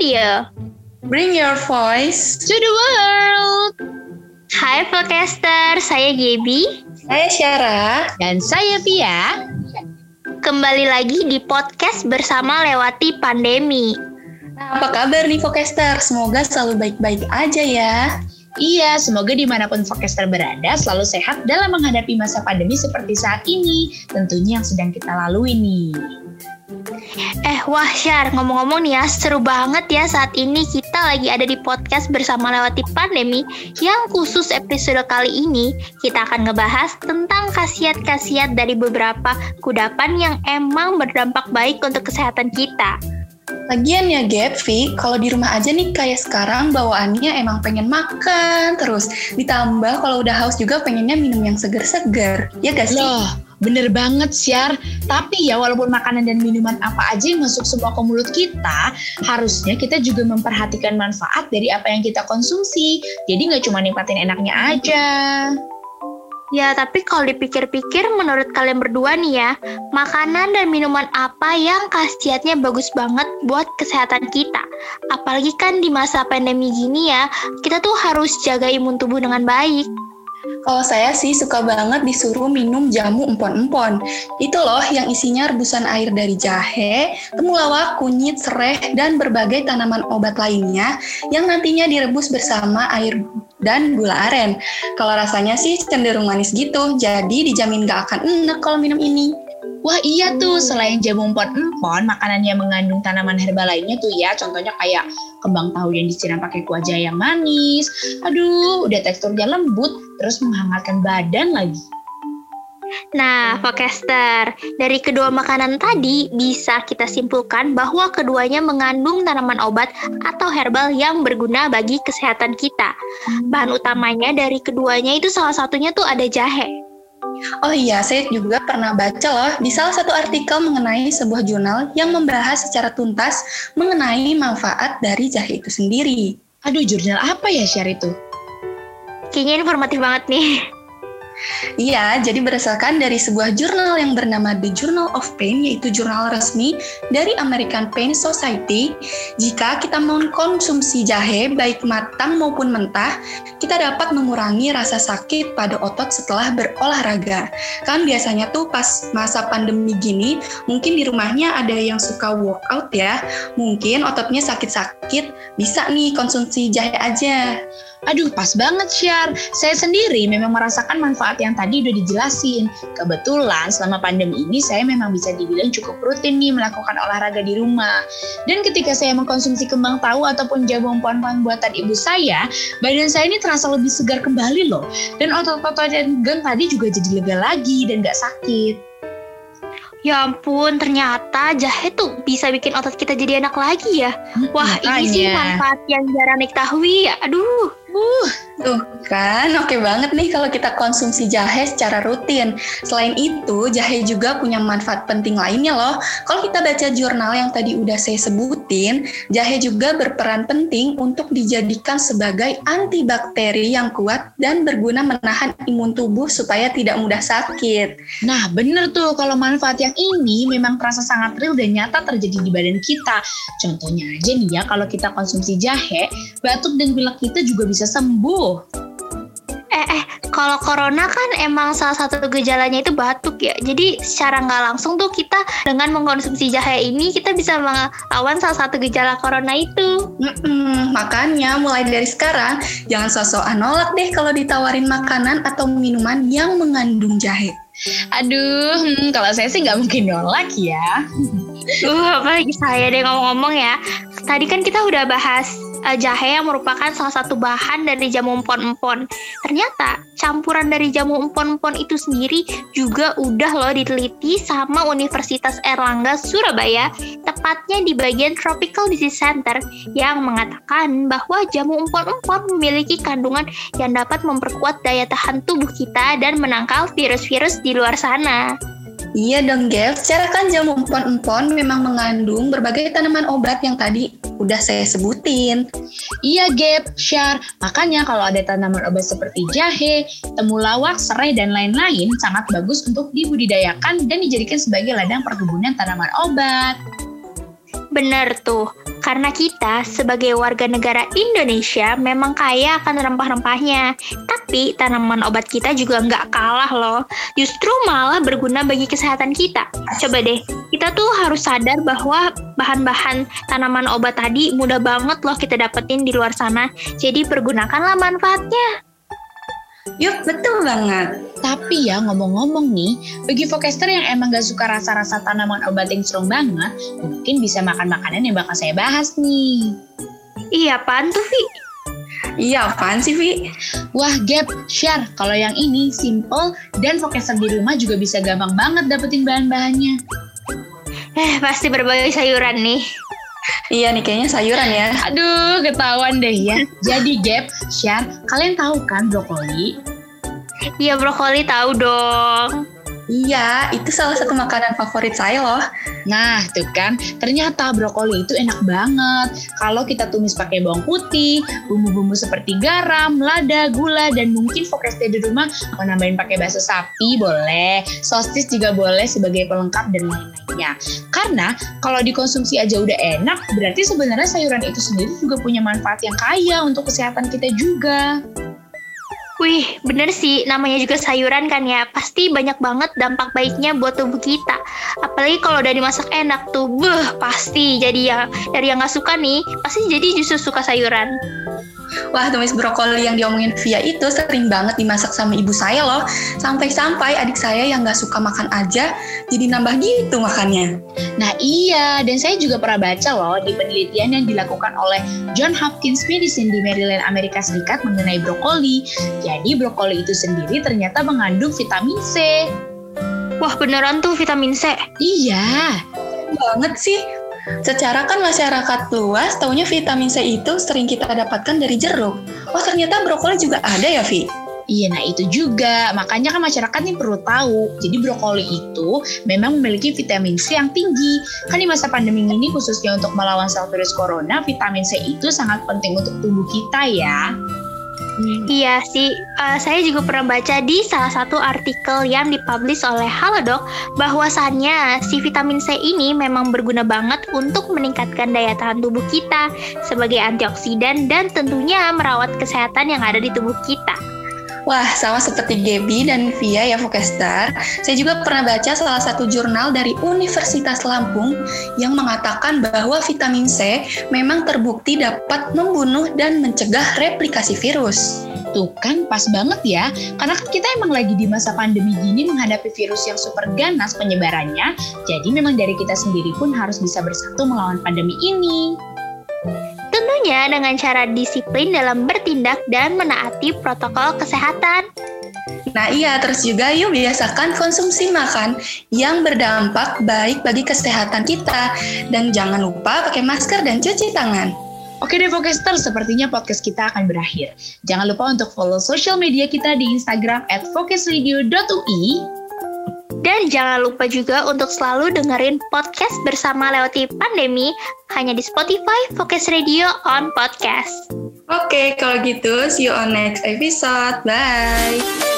Radio. Bring your voice to the world. Hai Podcaster, saya Gaby. Saya Syara. Dan saya Pia. Kembali lagi di podcast bersama lewati pandemi. Nah, apa kabar nih Podcaster? Semoga selalu baik-baik aja ya. Iya, semoga di mana pun podcaster berada selalu sehat dalam menghadapi masa pandemi seperti saat ini. Tentunya yang sedang kita lalui nih. Eh wah Syar, ngomong-ngomong nih ya, seru banget ya saat ini kita lagi ada di podcast bersama lewati pandemi yang khusus episode kali ini kita akan ngebahas tentang khasiat-khasiat dari beberapa kudapan yang emang berdampak baik untuk kesehatan kita. Lagian ya Gap, Vi, kalau di rumah aja nih kayak sekarang bawaannya emang pengen makan terus. Ditambah kalau udah haus juga pengennya minum yang seger-seger. Ya gak sih? Loh, bener banget Syar. Tapi ya walaupun makanan dan minuman apa aja yang masuk semua ke mulut kita, harusnya kita juga memperhatikan manfaat dari apa yang kita konsumsi. Jadi nggak cuma nikmatin enaknya aja. Ya, tapi kalau dipikir-pikir menurut kalian berdua nih ya, makanan dan minuman apa yang khasiatnya bagus banget buat kesehatan kita? Apalagi kan di masa pandemi gini ya, kita tuh harus jaga imun tubuh dengan baik. Kalau saya sih suka banget disuruh minum jamu empon-empon. Itu loh yang isinya rebusan air dari jahe, temulawak, kunyit, serai, dan berbagai tanaman obat lainnya yang nantinya direbus bersama air dan gula aren. Kalau rasanya sih cenderung manis gitu, jadi dijamin gak akan enak kalau minum ini. Wah iya tuh, selain jamu empon-empon, makanan yang mengandung tanaman herbal lainnya tuh ya, contohnya kayak kembang tahu yang disiram pakai kuah jahe yang manis. Aduh, udah teksturnya lembut, terus menghangatkan badan lagi. Nah, podcaster, dari kedua makanan tadi bisa kita simpulkan bahwa keduanya mengandung tanaman obat atau herbal yang berguna bagi kesehatan kita. Bahan utamanya dari keduanya itu salah satunya tuh ada jahe. Oh iya, saya juga pernah baca loh di salah satu artikel mengenai sebuah jurnal yang membahas secara tuntas mengenai manfaat dari jahe itu sendiri. Aduh, jurnal apa ya share itu? Kayaknya informatif banget nih. Iya, jadi berdasarkan dari sebuah jurnal yang bernama The Journal of Pain, yaitu jurnal resmi dari American Pain Society, jika kita mengkonsumsi jahe baik matang maupun mentah, kita dapat mengurangi rasa sakit pada otot setelah berolahraga. Kan biasanya tuh pas masa pandemi gini, mungkin di rumahnya ada yang suka workout ya, mungkin ototnya sakit-sakit, bisa nih konsumsi jahe aja. Aduh, pas banget, Syar. Saya sendiri memang merasakan manfaat yang tadi udah dijelasin. Kebetulan selama pandemi ini saya memang bisa dibilang cukup rutin nih melakukan olahraga di rumah. Dan ketika saya mengkonsumsi kembang tahu ataupun jamu empon-empon buatan ibu saya, badan saya ini terasa lebih segar kembali loh. Dan otot-otot dan gang tadi juga jadi lega lagi dan gak sakit. Ya ampun, ternyata jahe tuh bisa bikin otot kita jadi enak lagi ya. Wah, Makanya. ini sih manfaat yang jarang diketahui ya. Aduh. Uh, tuh kan, oke banget nih kalau kita konsumsi jahe secara rutin. Selain itu, jahe juga punya manfaat penting lainnya loh. Kalau kita baca jurnal yang tadi udah saya sebutin, jahe juga berperan penting untuk dijadikan sebagai antibakteri yang kuat dan berguna menahan imun tubuh supaya tidak mudah sakit. Nah, bener tuh kalau manfaat yang ini memang terasa sangat real dan nyata terjadi di badan kita. Contohnya aja nih ya, kalau kita konsumsi jahe, batuk dan pilek kita juga bisa bisa Eh, eh, kalau corona kan emang salah satu gejalanya itu batuk ya. Jadi secara nggak langsung tuh kita dengan mengkonsumsi jahe ini kita bisa melawan salah satu gejala corona itu. Mm-mm, makanya mulai dari sekarang jangan sosok nolak deh kalau ditawarin makanan atau minuman yang mengandung jahe. Aduh, hmm, kalau saya sih nggak mungkin nolak ya. Uh, apalagi saya deh ngomong-ngomong ya. Tadi kan kita udah bahas uh, jahe yang merupakan salah satu bahan dari jamu empon-empon. Ternyata campuran dari jamu empon-empon itu sendiri juga udah loh diteliti sama Universitas Erlangga Surabaya, tepatnya di bagian Tropical Disease Center yang mengatakan bahwa jamu empon-empon memiliki kandungan yang dapat memperkuat daya tahan tubuh kita dan menangkal virus-virus di luar sana. Iya dong, Gel. Secara kan jamu empon-empon memang mengandung berbagai tanaman obat yang tadi udah saya sebutin. Iya, Gap, Syar. Makanya kalau ada tanaman obat seperti jahe, temulawak, serai, dan lain-lain sangat bagus untuk dibudidayakan dan dijadikan sebagai ladang perkebunan tanaman obat. Bener tuh. Karena kita sebagai warga negara Indonesia memang kaya akan rempah-rempahnya. Tapi tanaman obat kita juga nggak kalah loh. Justru malah berguna bagi kesehatan kita. Coba deh, kita tuh harus sadar bahwa bahan-bahan tanaman obat tadi mudah banget loh kita dapetin di luar sana. Jadi pergunakanlah manfaatnya. Yuk, betul banget. Tapi ya ngomong-ngomong nih, bagi Vokester yang emang gak suka rasa-rasa tanaman obat yang strong banget, mungkin bisa makan makanan yang bakal saya bahas nih. Iya, apaan tuh, Vi? Iya, apaan sih, Vi? Wah, Gap, share. Kalau yang ini simple dan Vokester di rumah juga bisa gampang banget dapetin bahan-bahannya. Eh, pasti berbagai sayuran nih. Iya nih, kayaknya sayuran ya. Aduh, ketahuan deh ya. Jadi Gap, share, kalian tahu kan brokoli? Iya, brokoli tahu dong. Iya, itu salah satu makanan favorit saya loh. Nah, tuh kan, ternyata brokoli itu enak banget. Kalau kita tumis pakai bawang putih, bumbu-bumbu seperti garam, lada, gula, dan mungkin vokeste di rumah mau nambahin pakai bakso sapi boleh, sosis juga boleh sebagai pelengkap dan lain-lainnya. Karena kalau dikonsumsi aja udah enak, berarti sebenarnya sayuran itu sendiri juga punya manfaat yang kaya untuk kesehatan kita juga. Wih, bener sih, namanya juga sayuran kan ya. Pasti banyak banget dampak baiknya buat tubuh kita. Apalagi kalau udah dimasak enak tuh, beh, pasti jadi yang dari yang nggak suka nih, pasti jadi justru suka sayuran. Wah, tumis brokoli yang diomongin Via itu sering banget dimasak sama ibu saya loh. Sampai-sampai adik saya yang nggak suka makan aja, jadi nambah gitu makannya. Nah iya, dan saya juga pernah baca loh di penelitian yang dilakukan oleh John Hopkins Medicine di Maryland, Amerika Serikat mengenai brokoli. Jadi brokoli itu sendiri ternyata mengandung vitamin C. Wah, beneran tuh vitamin C. Iya. Banget sih. Secara kan masyarakat luas taunya vitamin C itu sering kita dapatkan dari jeruk. Oh ternyata brokoli juga ada ya Vi? Iya, nah itu juga. Makanya kan masyarakat nih perlu tahu. Jadi brokoli itu memang memiliki vitamin C yang tinggi. Kan di masa pandemi ini khususnya untuk melawan sel virus corona, vitamin C itu sangat penting untuk tubuh kita ya. Iya sih, uh, saya juga pernah baca di salah satu artikel yang dipublish oleh Halodoc bahwasannya si vitamin C ini memang berguna banget untuk meningkatkan daya tahan tubuh kita sebagai antioksidan dan tentunya merawat kesehatan yang ada di tubuh kita. Wah, sama seperti Gaby dan Via ya Vokestar, saya juga pernah baca salah satu jurnal dari Universitas Lampung yang mengatakan bahwa vitamin C memang terbukti dapat membunuh dan mencegah replikasi virus. Tuh kan pas banget ya, karena kan kita emang lagi di masa pandemi gini menghadapi virus yang super ganas penyebarannya, jadi memang dari kita sendiri pun harus bisa bersatu melawan pandemi ini. Tentunya dengan cara disiplin dalam bertindak dan menaati protokol kesehatan. Nah iya, terus juga yuk biasakan konsumsi makan yang berdampak baik bagi kesehatan kita. Dan jangan lupa pakai masker dan cuci tangan. Oke deh Vokester, sepertinya podcast kita akan berakhir. Jangan lupa untuk follow sosial media kita di Instagram at dan jangan lupa juga untuk selalu dengerin podcast bersama lewati pandemi hanya di Spotify Focus Radio on Podcast. Oke, kalau gitu see you on next episode. Bye.